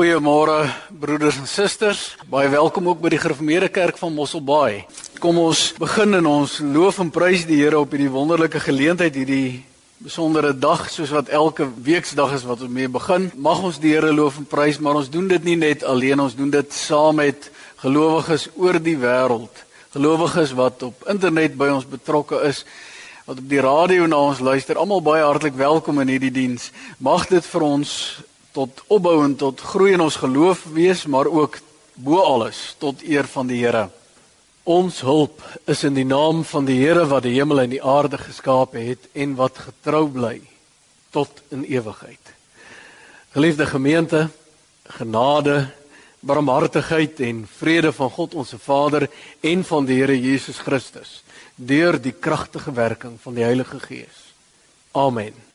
Goeiemôre broeders en susters. Baie welkom ook by die Gereformeerde Kerk van Mosselbaai. Kom ons begin in ons loof en prys die Here op hierdie wonderlike geleentheid hierdie besondere dag soos wat elke weeksdag is wat ons mee begin. Mag ons die Here loof en prys, maar ons doen dit nie net alleen, ons doen dit saam met gelowiges oor die wêreld. Gelowiges wat op internet by ons betrokke is, wat op die radio na ons luister. Almal baie hartlik welkom in hierdie diens. Mag dit vir ons tot opbou en tot groei in ons geloof wees, maar ook bo alles tot eer van die Here. Ons hulp is in die naam van die Here wat die hemel en die aarde geskaap het en wat getrou bly tot in ewigheid. Geliefde gemeente, genade, barmhartigheid en vrede van God ons Vader en van die Here Jesus Christus deur die kragtige werking van die Heilige Gees. Amen.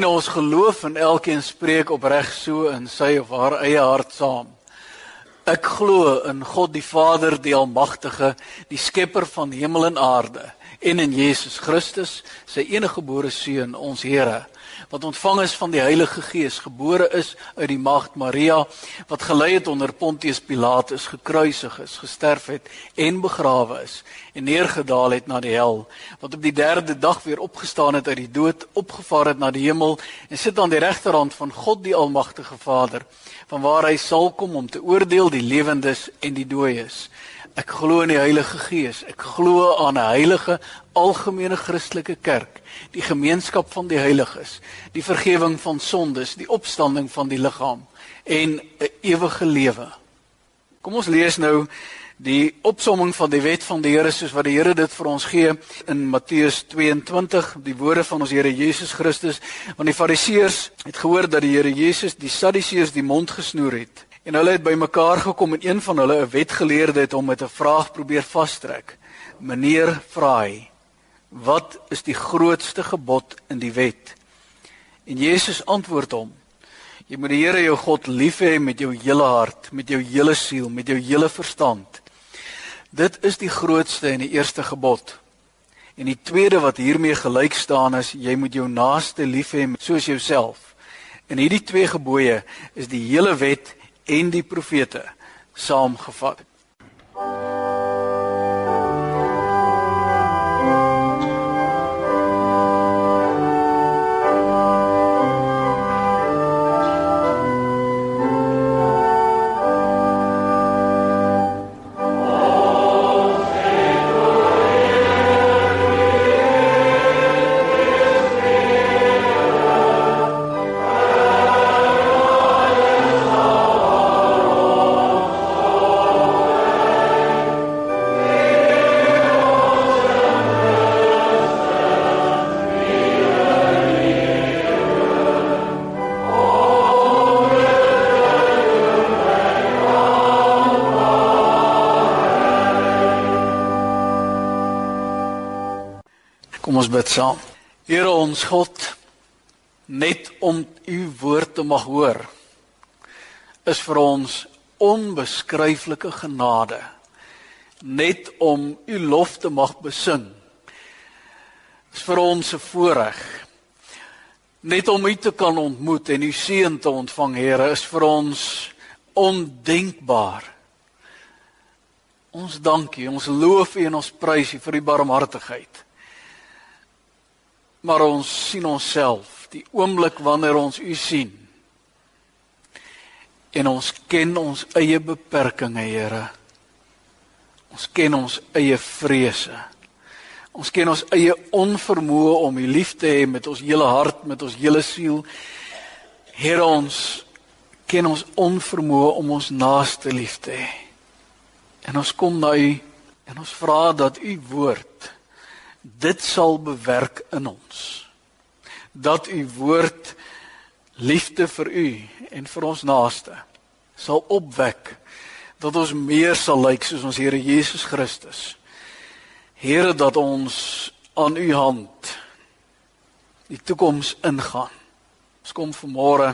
Nou ons geloof en elkeen spreek opreg so in sy of haar eie hart saam. Ek glo in God die Vader, die Almagtige, die skepper van hemel en aarde, en in Jesus Christus, sy enige gebore seun, ons Here, wat ontvang is van die Heilige Gees, gebore is uit die maagd Maria, wat gelei het onder Pontius Pilatus, gekruisig is, gesterf het en begrawe is en neergedaal het na die hel, wat op die 3de dag weer opgestaan het uit die dood, opgevaar het na die hemel en sit aan die regterhand van God die Almagtige Vader, vanwaar hy sal kom om te oordeel die lewendes en die dooies. Ek glo in die Heilige Gees. Ek glo aan 'n heilige algemene Christelike kerk, die gemeenskap van die heiliges, die vergifnis van sondes, die opstanding van die liggaam en 'n ewige lewe. Kom ons lees nou die opsomming van die wet van die Here soos wat die Here dit vir ons gee in Matteus 22, die woorde van ons Here Jesus Christus, want die Fariseërs het gehoor dat die Here Jesus die Sadduseërs die mond gesnoer het. En hulle het bymekaar gekom en een van hulle, 'n wetgeleerde, het hom met 'n vraag probeer vastrek. Meneer vra hy: "Wat is die grootste gebod in die wet?" En Jesus antwoord hom: "Jy moet die Here jou God lief hê met jou hele hart, met jou hele siel, met jou hele verstand. Dit is die grootste en die eerste gebod." En die tweede wat hiermee gelyk staan is jy moet jou naaste lief hê soos jouself. En hierdie twee gebooie is die hele wet en die profete saamgevat. Kom ons bid saam. Here ons God, net om u woord te mag hoor is vir ons onbeskryflike genade. Net om u lof te mag besing is vir ons 'n voorreg. Net om u te kan ontmoet en u seën te ontvang, Here, is vir ons ondenkbaar. Ons dank U, ons loof U en ons prys U vir U barmhartigheid maar ons sien onsself die oomblik wanneer ons u sien en ons ken ons eie beperkings Here ons ken ons eie vrese Ons ken ons eie onvermoë om U lief te hê met ons hele hart, met ons hele siel. Here ons ken ons onvermoë om ons naaste lief te hê. En ons kom na U en ons vra dat U woord dit sal bewerk in ons. Dat U woord liefde vir U en vir ons naaste sal opwek dat ons meer sal lyk soos ons Here Jesus Christus. Here dat ons aan U hand die toekoms ingaan. Ons kom vanmôre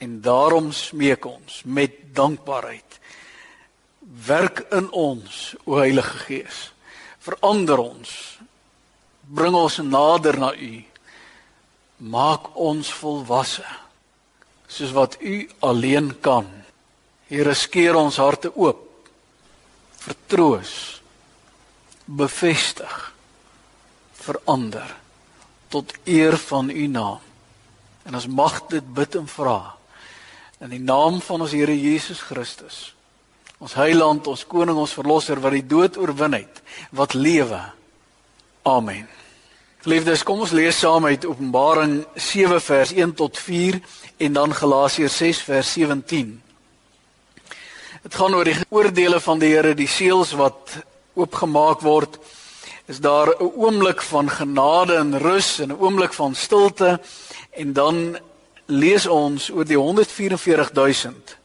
en daarom smeek ons met dankbaarheid. Werk in ons, o Heilige Gees. Verander ons. Bring ons nader na U. Maak ons volwasse soos wat U alleen kan. Here skeer ons harte oop. Vertroos. Bevestig. Verander tot eer van U naam. En ons mag dit bid en vra in die naam van ons Here Jesus Christus. Ons Heiland, ons koning, ons verlosser wat die dood oorwin het, wat lewe. Amen. Geliefdes, kom ons lees saam uit Openbaring 7 vers 1 tot 4 en dan Galasiërs 6 vers 17. Dit gaan oor die oordeele van die Here, die seels wat oopgemaak word. Is daar 'n oomblik van genade en rus en 'n oomblik van stilte en dan lees ons oor die 144000.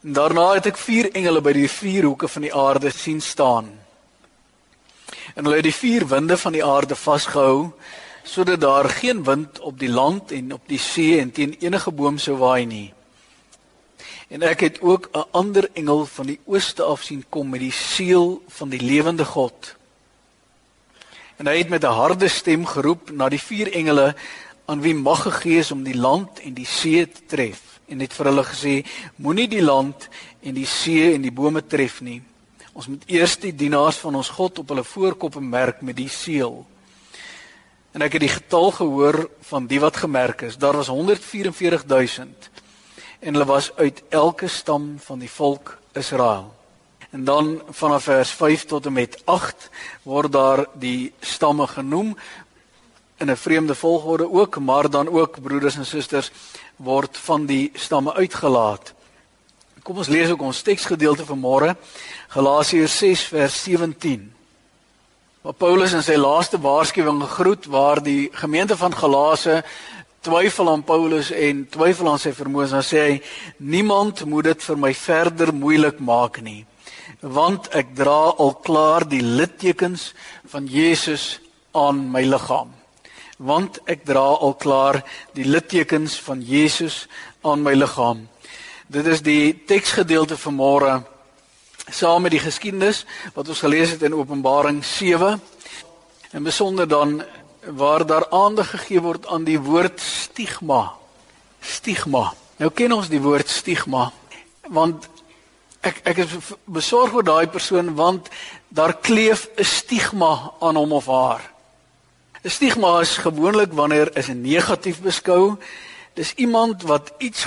Daarna het ek vier engele by die vier hoeke van die aarde sien staan en hulle het die vier winde van die aarde vasgehou sodat daar geen wind op die land en op die see en teen enige boom sou waai nie. En ek het ook 'n ander engel van die ooste af sien kom met die seël van die lewende God. En hy het met 'n harde stem geroep na die vier engele aan wie mag gegee is om die land en die see te tref en het vir hulle gesê moenie die land en die see en die bome tref nie Ons moet eers die dienaars van ons God op hulle voorkoppe merk met die seël. En ek het die getal gehoor van die wat gemerk is. Daar was 144000 en hulle was uit elke stam van die volk Israel. En dan vanaf vers 5 tot en met 8 word daar die stamme genoem in 'n vreemde volgorde ook, maar dan ook broeders en susters word van die stamme uitgelaat. Kom ons lees ook ons teksgedeelte van môre. Galasiërs 6 vers 17. Waar Paulus in sy laaste waarskuwing gegroet waar die gemeente van Galase twyfel aan Paulus en twyfel aan sy vermoë, dan sê hy: "Niemand moet dit vir my verder moeilik maak nie, want ek dra al klaar die littekens van Jesus aan my liggaam." Want ek dra al klaar die littekens van Jesus aan my liggaam. Dit is die teksgedeelte van môre saam met die geskiedenis wat ons gelees het in Openbaring 7. En besonder dan waar daar aandag gegee word aan die woord stigma. Stigma. Nou ken ons die woord stigma want ek ek is besorg oor daai persoon want daar kleef 'n stigma aan hom of haar. 'n Stigma is gewoonlik wanneer is 'n negatief beskou. Dis iemand wat iets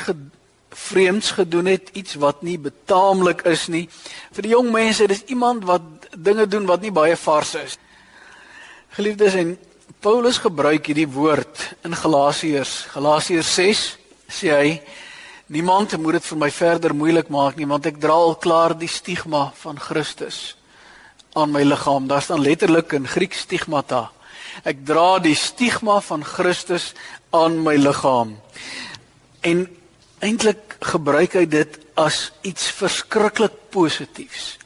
vreemds gedoen het, iets wat nie betaamlik is nie. Vir die jong mense, dis iemand wat dinge doen wat nie baie vars is. Geliefdes en Paulus gebruik hierdie woord in Galasiërs, Galasiërs 6 sê hy niemand moet dit vir my verder moeilik maak nie want ek dra al klaar die stigma van Christus aan my liggaam. Daar staan letterlik in Griek stigmata. Ek dra die stigma van Christus aan my liggaam. En eintlik gebruik hy dit as iets verskriklik positiefs.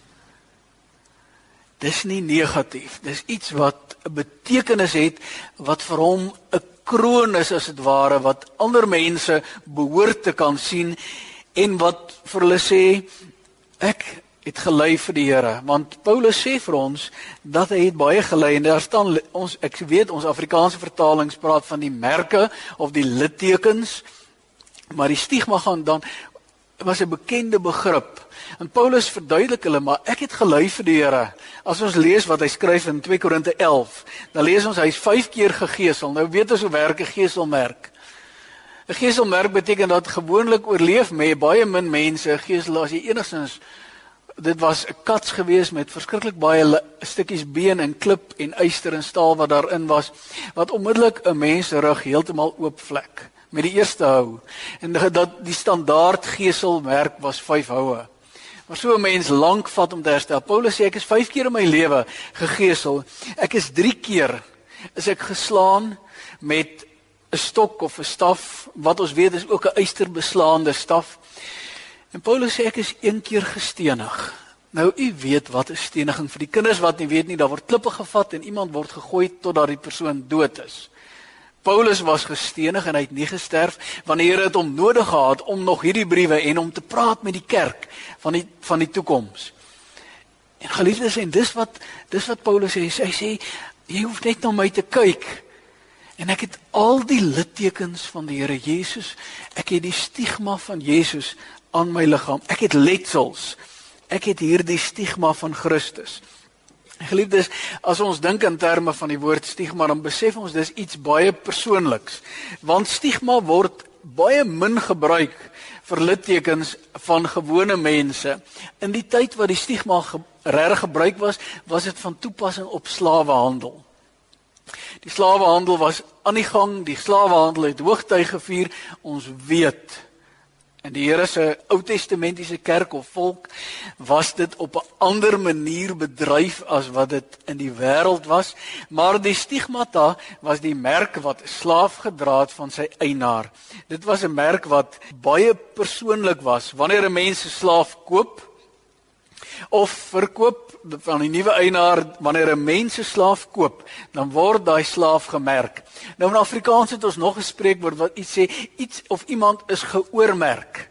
Dis nie negatief, dis iets wat 'n betekenis het wat vir hom 'n kroon is as dit ware wat ander mense behoort te kan sien en wat vir hulle sê ek het gelei vir die Here want Paulus sê vir ons dat hy het baie gelei en daar staan ons ek weet ons Afrikaanse vertalings praat van die merke of die littekens Maar die stigma gaan dan was 'n bekende begrip. En Paulus verduidelik hulle, maar ek het gelei vir die Here. As ons lees wat hy skryf in 2 Korinte 11, dan lees ons hy's 5 keer gegeesel. Nou weet ons hoe werk 'n geeselmerk. 'n Geeselmerk beteken dat gewoonlik oorleef met baie min mense gesel as jy enigstens dit was 'n kats gewees met verskriklik baie stukkies been en klip en yster en staal wat daarin was wat onmiddellik 'n mens rug heeltemal oopvlek met die eerste hou. En dat die standaard geselmerk was 5 houe. Maar so 'n mens lank vat om te herstel. Paulus sê ek is 5 keer in my lewe gegesel ek is 3 keer is ek geslaan met 'n stok of 'n staf. Wat ons weet is ook 'n ysterbeslaande staf. En Paulus sê ek is een keer gestenig. Nou u weet wat 'n steniging. Vir die kinders wat nie weet nie, daar word klippe gevat en iemand word gegooi totdat die persoon dood is. Paulus was gestenig en hy het nie gesterf wanneer hy het hom nodig gehad om nog hierdie briewe en om te praat met die kerk van die van die toekoms. En geliefdes en dis wat dis wat Paulus sê, hy sê jy hoef net na my te kyk. En ek het al die littekens van die Here Jesus, ek het die stigma van Jesus aan my liggaam. Ek het letsels. Ek het hierdie stigma van Christus. Geliefdes, as ons dink in terme van die woord stigma, dan besef ons dis iets baie persoonliks. Want stigma word baie min gebruik vir littekens van gewone mense. In die tyd wat die stigma ge reg gebruik was, was dit van toepassing op slawehandel. Die slawehandel was aan die gang, die slawehandel het hoogtyd gevier. Ons weet In die Here se Ou Testamentiese kerk of volk was dit op 'n ander manier bedryf as wat dit in die wêreld was, maar die stigmata was die merk wat 'n slaaf gedra het van sy eienaar. Dit was 'n merk wat baie persoonlik was. Wanneer 'n mens 'n slaaf koop of verkoop, van die nuwe eienaar wanneer 'n mens 'n slaaf koop, dan word daai slaaf gemerk. Nou in Afrikaans het ons nog 'n spreekwoord wat iets sê, iets of iemand is geoormerk.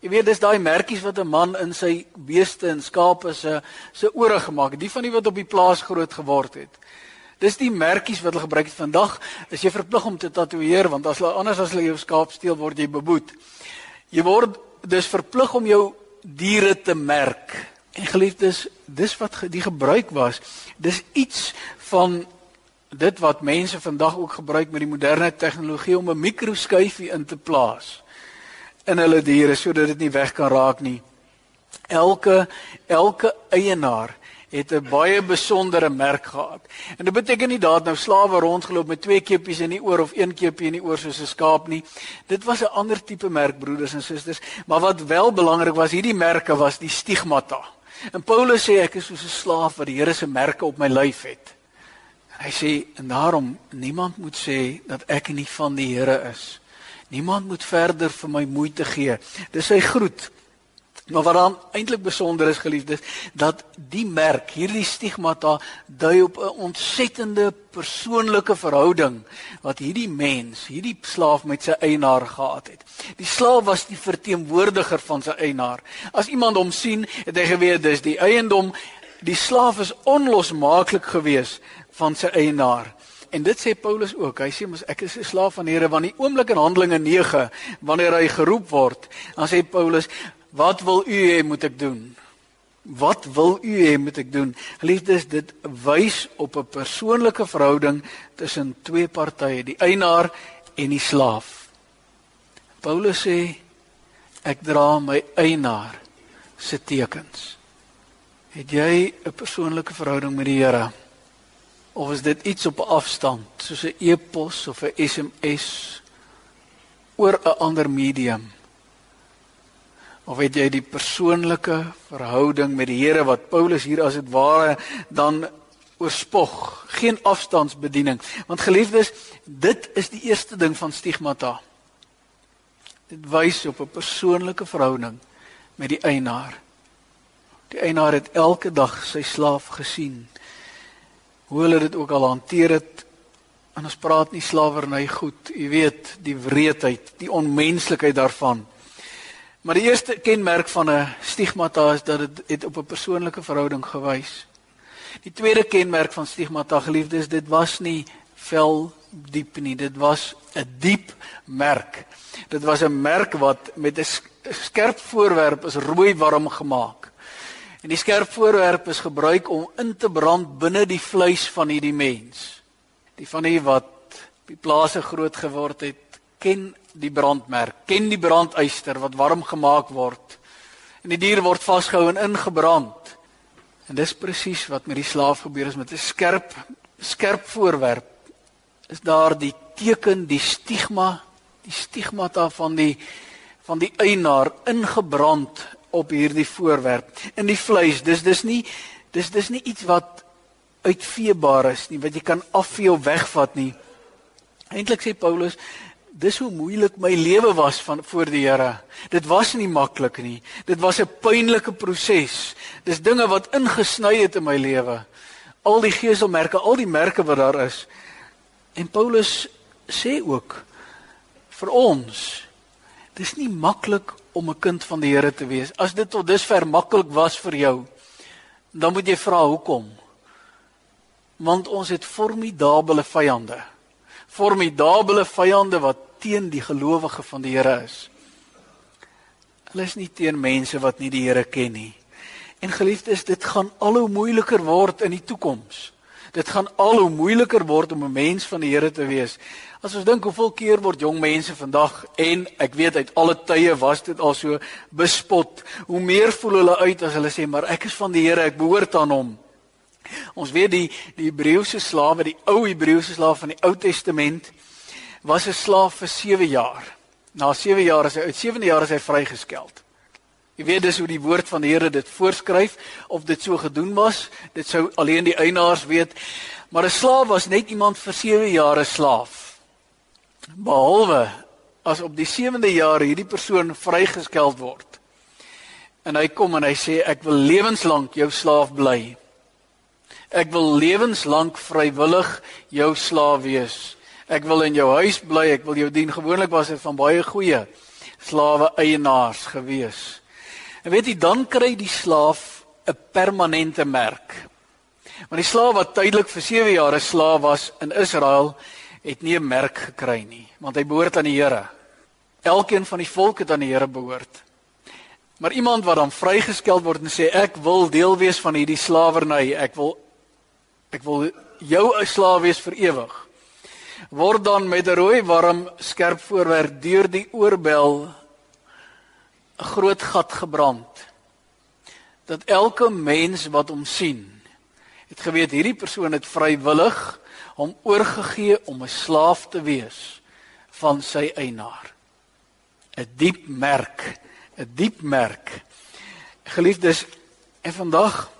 Jy weet dis daai merkies wat 'n man in sy beeste en skape se se ore gemaak het, die van die wat op die plaas groot geword het. Dis die merkies wat hulle gebruik het vandag. Is jy verplig om te tatoeëer want as hulle anders as hulle jou skaap steel word jy beboet. Jy word dus verplig om jou diere te merk. En geliefdes, dis wat die gebruik was. Dis iets van dit wat mense vandag ook gebruik met die moderne tegnologie om 'n mikroskyfie in te plaas in hulle diere sodat dit nie weg kan raak nie. Elke elke eienaar het 'n baie besondere merk gehad. En dit beteken nie dat nou slawe rondgeloop met twee keppies in die oor of een keppie in die oor soos 'n skaap nie. Dit was 'n ander tipe merk broeders en susters, maar wat wel belangrik was, hierdie merke was die stigmata. En Paulus sê ek is soos 'n slaaf wat die Here se merke op my lyf het. En hy sê en daarom niemand moet sê dat ek nie van die Here is. Niemand moet verder vir my moeite gee. Dis sy groet. Maar wat dan eintlik besonder is geliefdes, dat die merk, hierdie stigmata dui op 'n ontsettende persoonlike verhouding wat hierdie mens, hierdie slaaf met sy eienaar gehad het. Die slaaf was die verteenwoordiger van sy eienaar. As iemand hom sien, het hy geweet dis die eiendom. Die slaaf is onlosmaaklik gewees van sy eienaar. En dit sê Paulus ook. Hy sê mos ek is 'n slaaf van die Here want die oomblik in Handelinge 9 wanneer hy geroep word, dan sê Paulus Wat wil u hê moet ek doen? Wat wil u hê moet ek doen? Geliefdes, dit wys op 'n persoonlike verhouding tussen twee partye, die eienaar en die slaaf. Paulus sê ek dra my eienaar se tekens. Het jy 'n persoonlike verhouding met die Here? Of is dit iets op 'n afstand, soos 'n e-pos of 'n SMS oor 'n ander medium? Of het jy die persoonlike verhouding met die Here wat Paulus hier as dit ware dan oorspog, geen afstandsbediening. Want geliefdes, dit is die eerste ding van stigmata. Dit wys op 'n persoonlike verhouding met die eienaar. Die eienaar het elke dag sy slaaf gesien. Hoe hulle dit ook al hanteer het. En ons praat nie slawerny goed, jy weet, die wreedheid, die onmenslikheid daarvan. Maar die eerste kenmerk van 'n stigmata is dat dit het op 'n persoonlike verhouding gewys. Die tweede kenmerk van stigmata geliefdes, dit was nie vel diep nie, dit was 'n diep merk. Dit was 'n merk wat met 'n skerp voorwerp is rooi warm gemaak. En die skerp voorwerp is gebruik om in te brand binne die vleis van hierdie mens. Die van die wat op die plase groot geword het, ken die brandmerk, ken die brandyster wat warm gemaak word En die dier word vasgehou en ingebrand. En dis presies wat met die slaaf gebeur is met 'n skerp skerp voorwerp. Is daar die teken, die stigma, die stigmata van die van die eienaar ingebrand op hierdie voorwerp. In die vleis, dis dis nie dis dis nie iets wat uitveebaar is nie, wat jy kan afvee of wegvat nie. Eintlik sê Paulus, dis hoe moeilik my lewe was van voor die Here. Dit was nie maklik nie. Dit was 'n pynlike proses. Dis dinge wat ingesny het in my lewe. Al die geeselmerke, al die merke wat daar is. En Paulus sê ook vir ons, dis nie maklik om 'n kind van die Here te wees. As dit tot dusver maklik was vir jou, dan moet jy vra hoekom? Want ons het formidable vyande formidable vyande wat teen die gelowige van die Here is. Hulle is nie teen mense wat nie die Here ken nie. En geliefdes, dit gaan al hoe moeiliker word in die toekoms. Dit gaan al hoe moeiliker word om 'n mens van die Here te wees. As ons dink hoeveel keer word jong mense vandag en ek weet uit alle tye was dit al so bespot. Hoe meer voel hulle uit as hulle sê maar ek is van die Here, ek behoort aan hom. Ons weet die die Hebreëse slawe, die ou Hebreëse slaaf van die Ou Testament was 'n slaaf vir 7 jaar. Na 7 jaar is hy uit 7de jaar is hy vrygeskeld. Jy weet dis hoe die woord van die Here dit voorskryf of dit so gedoen was, dit sou alleen die eienaars weet. Maar 'n slaaf was net iemand vir 7 jaar 'n slaaf. Behalwe as op die 7de jaar hierdie persoon vrygeskeld word. En hy kom en hy sê ek wil lewenslank jou slaaf bly. Ek wil lewenslank vrywillig jou slaaf wees. Ek wil in jou huis bly, ek wil jou dien. Gewoonlik was dit van baie goeie slawe eienaars gewees. En weet jy, dan kry die slaaf 'n permanente merk. Want die slaaf wat tydelik vir 7 jaar 'n slaaf was in Israel, het nie 'n merk gekry nie, want hy behoort aan die Here. Elkeen van die volk het aan die Here behoort. Maar iemand wat dan vrygeskeld word en sê ek wil deel wees van hierdie slawerny, ek wil Ek wil jou 'n slaaf wees vir ewig. Word dan met 'n rooi warm skerp voorwerp deur die oorbel 'n groot gat gebrand. Dat elke mens wat hom sien, het geweet hierdie persoon het vrywillig hom oorgegee om 'n slaaf te wees van sy eienaar. 'n Diep merk, 'n diep merk. Geliefdes, en vandag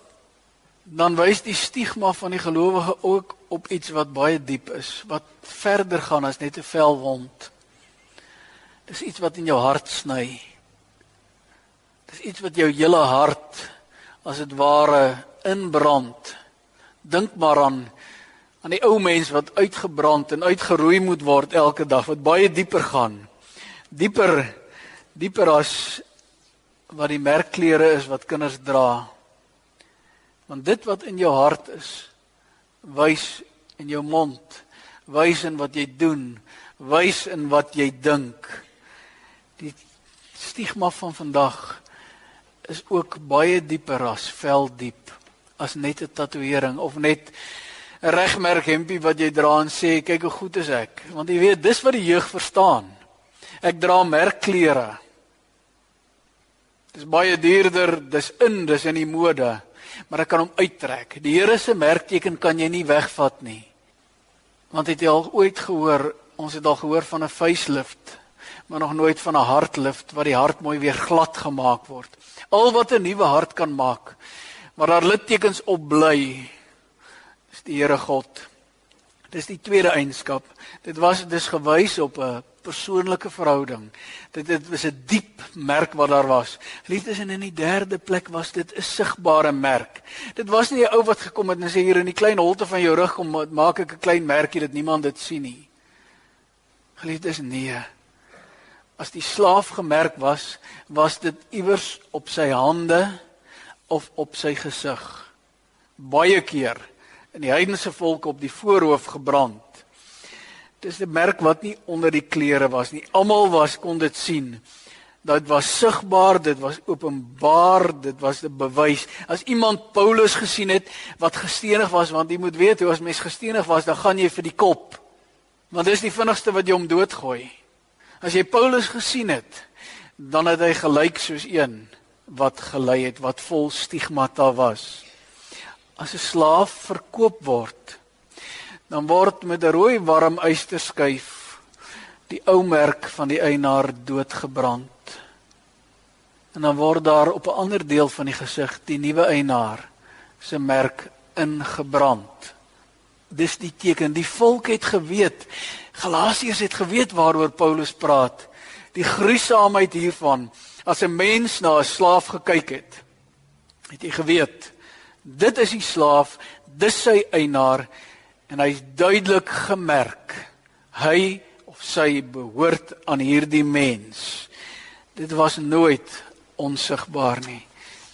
dan wys die stigma van die gelowige ook op iets wat baie diep is, wat verder gaan as net 'n velwond. Dis iets wat in jou hart sny. Dis iets wat jou hele hart as dit ware inbrand. Dink maar aan aan die ou mens wat uitgebrand en uitgeroei moet word elke dag wat baie dieper gaan. Dieper dieper as wat die merkklere is wat kinders dra. Want dit wat in jou hart is, wys in jou mond, wys in wat jy doen, wys in wat jy dink. Die stigma van vandag is ook baie dieper as veldiep as net 'n tatoeëring of net 'n regmerk hempie wat jy dra en sê kyk hoe goed is ek. Want jy weet dis wat die jeug verstaan. Ek dra merkklere. Dis baie duurder dis in dis in die mode maar ek kan hom uittrek. Die Here se merkteken kan jy nie wegvat nie. Want het jy al ooit gehoor, ons het al gehoor van 'n facelift, maar nog nooit van 'n hartlift waar die hart mooi weer glad gemaak word. Al wat 'n nuwe hart kan maak, maar daar littekens op bly, is die Here God. Dis die tweede eienskap. Dit was dis gewys op 'n persoonlike verhouding. Dit dit was 'n diep merk wat daar was. Liefdes en in die derde plek was dit 'n sigbare merk. Dit was nie 'n ou wat gekom het en sê hier in die klein holte van jou rug kom maak ek 'n klein merkie dat niemand dit sien nie. Geliefdes nee. As die slaaf gemerk was, was dit iewers op sy hande of op sy gesig. Baie keer in die heidense volk op die voorhoof gebrand. Dis 'n merk wat nie onder die klere was nie. Almal was kon dit sien. Dit was sigbaar, dit was openbaar, dit was 'n bewys. As iemand Paulus gesien het wat gestenig was, want jy moet weet hoe as mens gestenig was, dan gaan jy vir die kop. Want dis die vinnigste wat jy om doodgooi. As jy Paulus gesien het, dan het hy gelyk soos een wat gelei het wat vol stigmata was. As 'n slaaf verkoop word, dan word met 'n rooi warm ysterskyf die ou merk van die eienaar doodgebrand. En dan word daar op 'n ander deel van die gesig die nuwe eienaar se merk ingebrand. Dis die teken. Die volk het geweet. Galasiërs het geweet waaroor Paulus praat. Die gruisaamheid hiervan as 'n mens na 'n slaaf gekyk het. Het jy geweet? Dit is die slaaf, dis sy eienaar en hy's duidelik gemerk. Hy of sy behoort aan hierdie mens. Dit was nooit onsigbaar nie.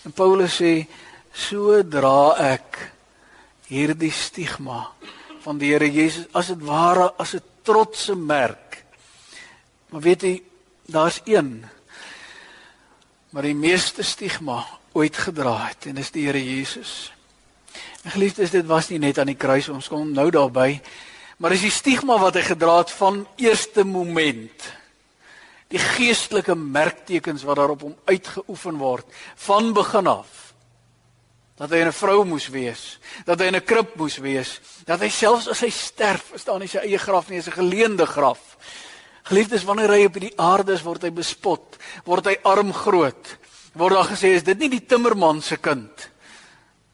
En Paulus sê so dra ek hierdie stigma van die Here Jesus as dit ware as 'n trotse merk. Maar weet jy, daar's een maar die meeste stigma ooit gedra het en dis die Here Jesus. En geliefdes, dit was nie net aan die kruis ons kom nou daarby, maar dis die stigma wat hy gedra het van eerste moment. Die geestelike merktekens wat daarop hom uitgeoefen word van begin af dat hy 'n vrou moes wees, dat hy in 'n krib moes wees, dat hy selfs as hy sterf, is daar nie sy eie graf nie, is 'n geleende graf. Geliefdes, wanneer hy op die aarde is, word hy bespot, word hy arm groot. Word daar gesê is dit nie die timmerman se kind.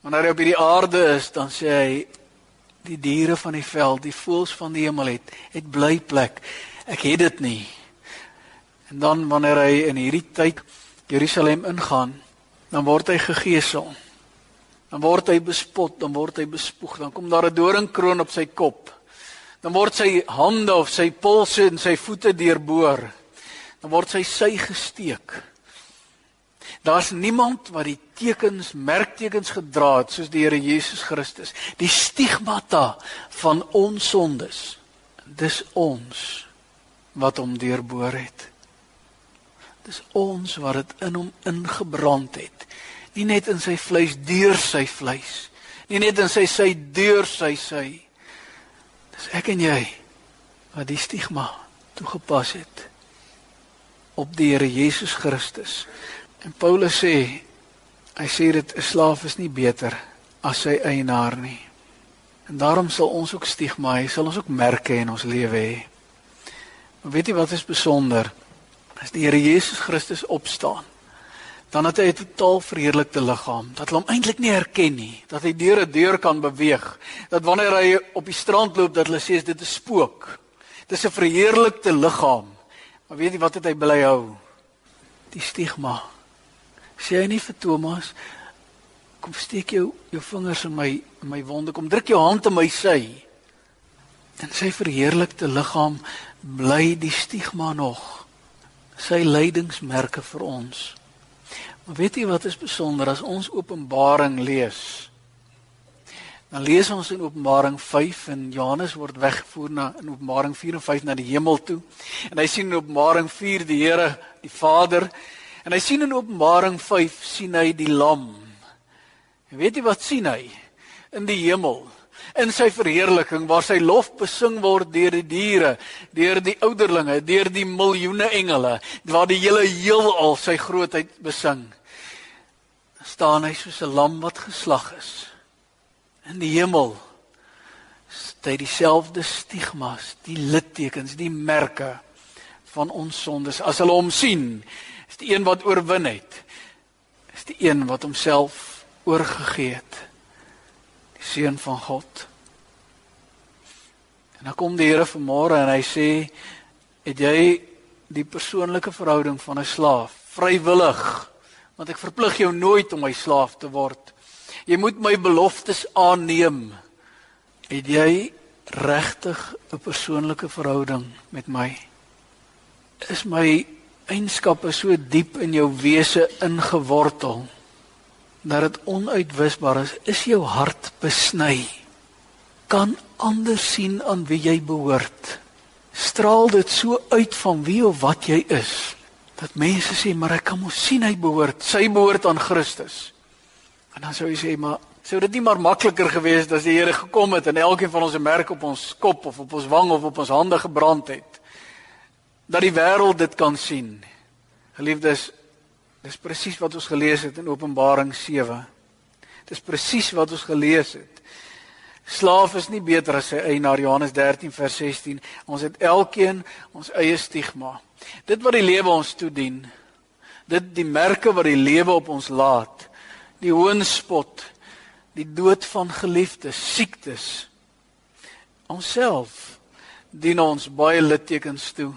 Wanneer hy op die aarde is, dan sê hy die diere van die veld, die voëls van die hemel het, het bly plek. Ek het dit nie. En dan wanneer hy in hierdie tyd Jerusalem ingaan, dan word hy gegeesel dan word hy bespot, dan word hy bespoeg, dan kom daar 'n doringkroon op sy kop. Dan word sy hande of sy polse en sy voete deurboor. Dan word sy sy gesteek. Daar's niemand wat die tekens, merktekens gedra het soos die Here Jesus Christus. Die stigmata van ons sondes. Dis ons wat hom deurboor het. Dis ons wat dit in hom ingebrand het nie net in sy vleis deur sy vleis nie net in sy sy deur sy sy dis ek en jy wat die stigma toegepas het op die Here Jesus Christus en Paulus sê hy sê dit 'n slaaf is nie beter as sy eienaar nie. En daarom sal ons ook stigma hê sal ons ook merke in ons lewe hê. Maar weet jy wat is besonder? As die Here Jesus Christus opstaan dan het hy 'n totaal verheerlikte liggaam dat hulle hom eintlik nie herken nie dat hy deur 'n deur kan beweeg dat wanneer hy op die strand loop dat hulle sê dit is spook. Dit is 'n verheerlikte liggaam. Maar weet jy wat het hy bly hou? Die stigma sê hy nie vir Thomas kom steek jou jou vingers in my in my wonde kom druk jou hand in my sy en sy verheerlikte liggaam bly die stigma nog sy lydingsmerke vir ons Maar weet jy wat is besonder as ons Openbaring lees? Dan lees ons in Openbaring 5 en Johannes word weggevoer na in Openbaring 4 en 5 na die hemel toe. En hy sien in Openbaring 4 die Here, die Vader. En hy sien in Openbaring 5 sien hy die lam. En weet jy wat sien hy? In die hemel in sy verheerliking waar sy lof besing word deur die diere, deur die ouderlinge, deur die miljoene engele, waar die hele heelal sy grootheid besing. staan hy soos 'n lam wat geslag is. In die hemel hy dieselfde stigmas, die littekens, die merke van ons sondes. As hulle hom sien, is die een wat oorwin het. Is die een wat homself oorgegee het seun van God. En dan kom die Here vanmôre en hy sê het jy die persoonlike verhouding van 'n slaaf vrywillig want ek verplig jou nooit om my slaaf te word. Jy moet my beloftes aanneem. Het jy regtig 'n persoonlike verhouding met my? Is my eienskappe so diep in jou wese ingewortel? dat dit onuitwisbaar is, is jou hart besny. Kan anders sien aan wie jy behoort. Straal dit so uit van wie of wat jy is dat mense sê maar ek kan mos sien hy behoort, sy behoort aan Christus. En dan sou jy sê maar sou dit nie maar makliker gewees het as die Here gekom het en elkeen van ons 'n merk op ons kop of op ons wang of op ons hande gebrand het dat die wêreld dit kan sien. Geliefdes, Dis presies wat ons gelees het in Openbaring 7. Dis presies wat ons gelees het. Slaaf is nie beter as sy eienaar Johannes 13 vers 16. Ons het elkeen ons eie stigma. Dit wat die lewe ons toedien. Dit die merke wat die lewe op ons laat. Die hoonspot, die dood van geliefdes, siektes. Onsself dien ons baie littekens toe.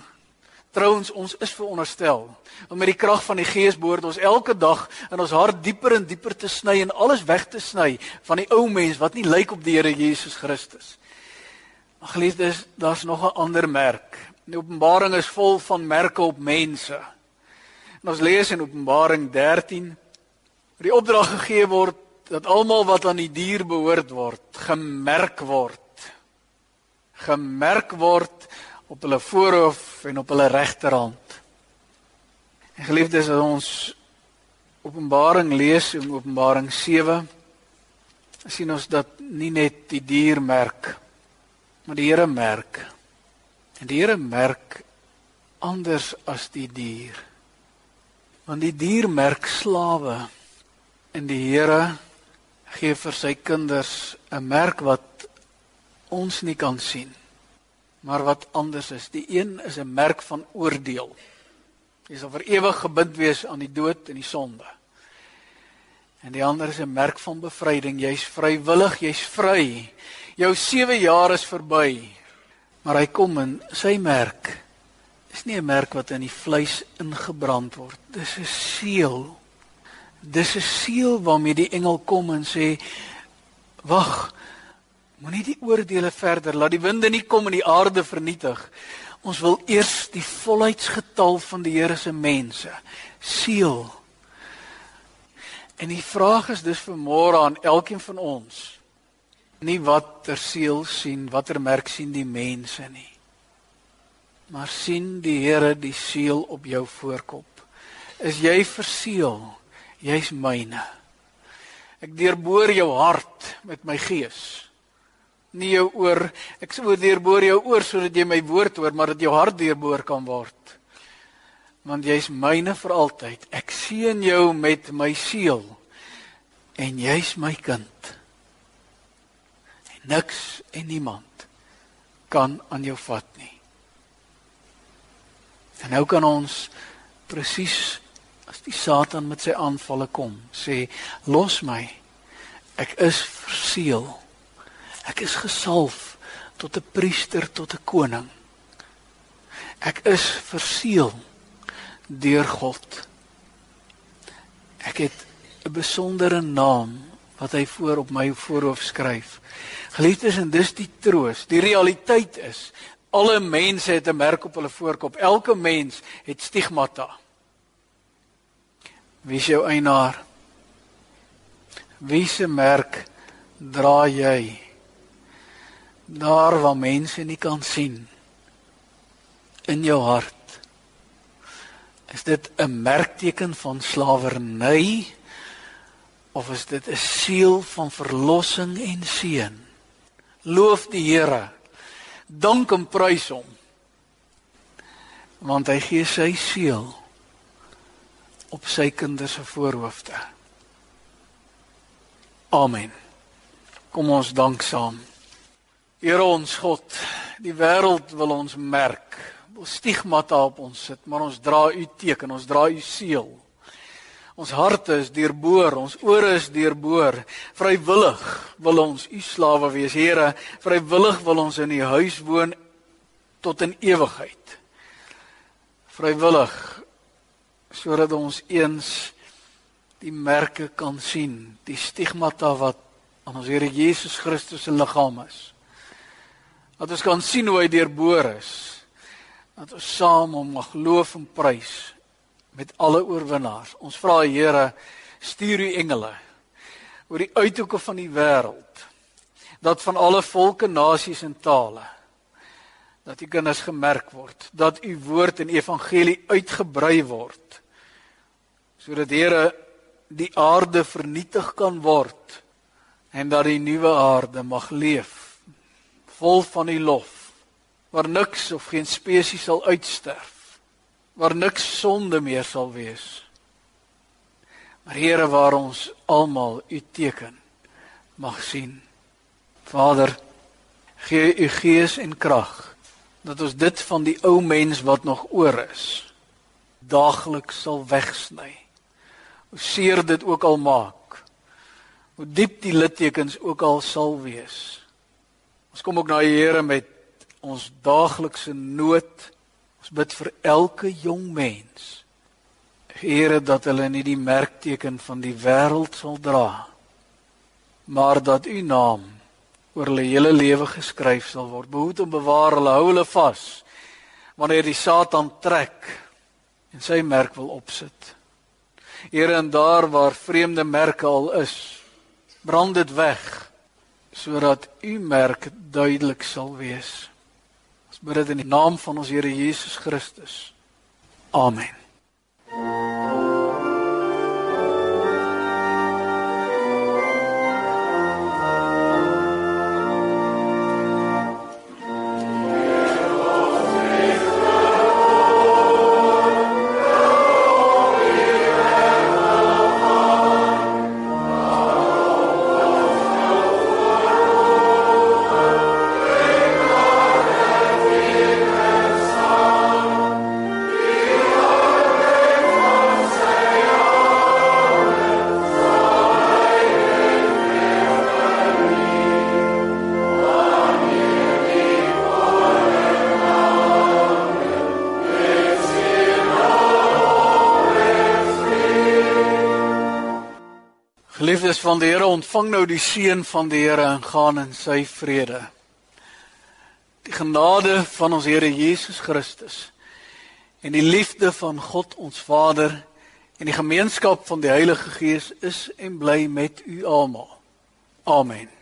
Trouwens, ons is veronderstel om met die krag van die Gees behoort ons elke dag in ons hart dieper en dieper te sny en alles weg te sny van die ou mens wat nie lyk op die Here Jesus Christus. Maar geliefdes, daar's nog 'n ander merk. Die Openbaring is vol van merke op mense. En ons lees in Openbaring 13 waar die opdrag gegee word dat almal wat aan die dier behoort word, gemerk word. Gemerk word op hulle voorhoof en op hulle regterhand. En geliefdes, as ons Openbaring lees in Openbaring 7, sien ons dat nie net die dier merk, maar die Here merk. En die Here merk anders as die dier. Want die dier merk slawe en die Here gee vir sy kinders 'n merk wat ons nie kan sien maar wat anders is. Die een is 'n merk van oordeel. Jy sal vir ewig gebind wees aan die dood en die sonde. En die ander is 'n merk van bevryding. Jy's vrywillig, jy's vry. Jou 7 jaar is verby. Maar hy kom in sy merk. Dis nie 'n merk wat in die vleis ingebrand word. Dis 'n seël. Dis 'n seël waarmee die engel kom en sê: "Wag, Moenie die oordeele verder laat die winde nie kom en die aarde vernietig. Ons wil eers die volheidsgetal van die Here se mense seël. En die vraag is dus vir môre aan elkeen van ons. Nie watter seël sien, watter merk sien die mense nie. Maar sien die Here die seël op jou voorkop. Is jy verseël? Jy's myne. Ek deurboor jou hart met my gees nie jou oor ek sê oor deurboor jou oor sodat jy my woord hoor maar dat jou hart deurboor kan word. Want jy's myne vir altyd. Ek seën jou met my siel. En jy's my kind. En niks en niemand kan aan jou vat nie. En nou kan ons presies as die satan met sy aanvalle kom sê los my. Ek is verseël Ek is gesalf tot 'n priester, tot 'n koning. Ek is verseël deur God. Ek het 'n besondere naam wat hy voor op my voorhoof skryf. Geliefdes, en dis die troos. Die realiteit is alle mense het 'n merk op hulle voorkop. Elke mens het stigmata. Wie is jou eienaar? Wie se merk dra jy? Daar waar mense nie kan sien in jou hart is dit 'n merkteken van slawerny of is dit 'n seël van verlossing en seën loof die Here dank en prys hom want hy gee sy seël op sy kinders se voorhoofde. Amen. Kom ons dank saam Here ons God, die wêreld wil ons merk, wil stigmata op ons sit, maar ons dra u teken, ons dra u seël. Ons harte is deurboor, ons ore is deurboor. Vrywillig wil ons u slawe wees, Here. Vrywillig wil ons in u huis woon tot in ewigheid. Vrywillig sodat ons eens die merke kan sien, die stigmata wat aan ons Here Jesus Christus se liggaam is. Dat ons kan sien hoe hy deurboor is. Dat ons saam hom mag loof en prys met alle oorwinnaars. Ons vra Here, stuur u engele oor die uithoeke van die wêreld dat van alle volke, nasies en tale dat u kinders gemerk word, dat u woord en evangelie uitgebrei word sodat Here die aarde vernietig kan word en dat die nuwe aarde mag leef vol van u lof waar niks of geen spesies sal uitsterf waar niks sonde meer sal wees Maar Here waar ons almal u teken mag sien. Vader, gee u gees en krag dat ons dit van die ou mens wat nog oor is daagliks sal wegsny. Hoe seer dit ook al maak. Hoe diep die littekens ook al sal wees. Ons kom ook na die Here met ons daaglikse nood. Ons bid vir elke jong mens. Here dat hulle nie die merkteken van die wêreld sal dra maar dat u naam oor hulle hele lewe geskryf sal word. Behoed en bewaar hulle, hou hulle vas wanneer die Satan trek en sy merk wil opsit. Here en daar waar vreemde merke al is, brand dit weg sodat u merk duidelik sal wees. Ons bid dit in die naam van ons Here Jesus Christus. Amen. Geliefdes van die Here, ontvang nou die seën van die Here en gaan in sy vrede. Die genade van ons Here Jesus Christus en die liefde van God ons Vader en die gemeenskap van die Heilige Gees is en bly met u almal. Amen.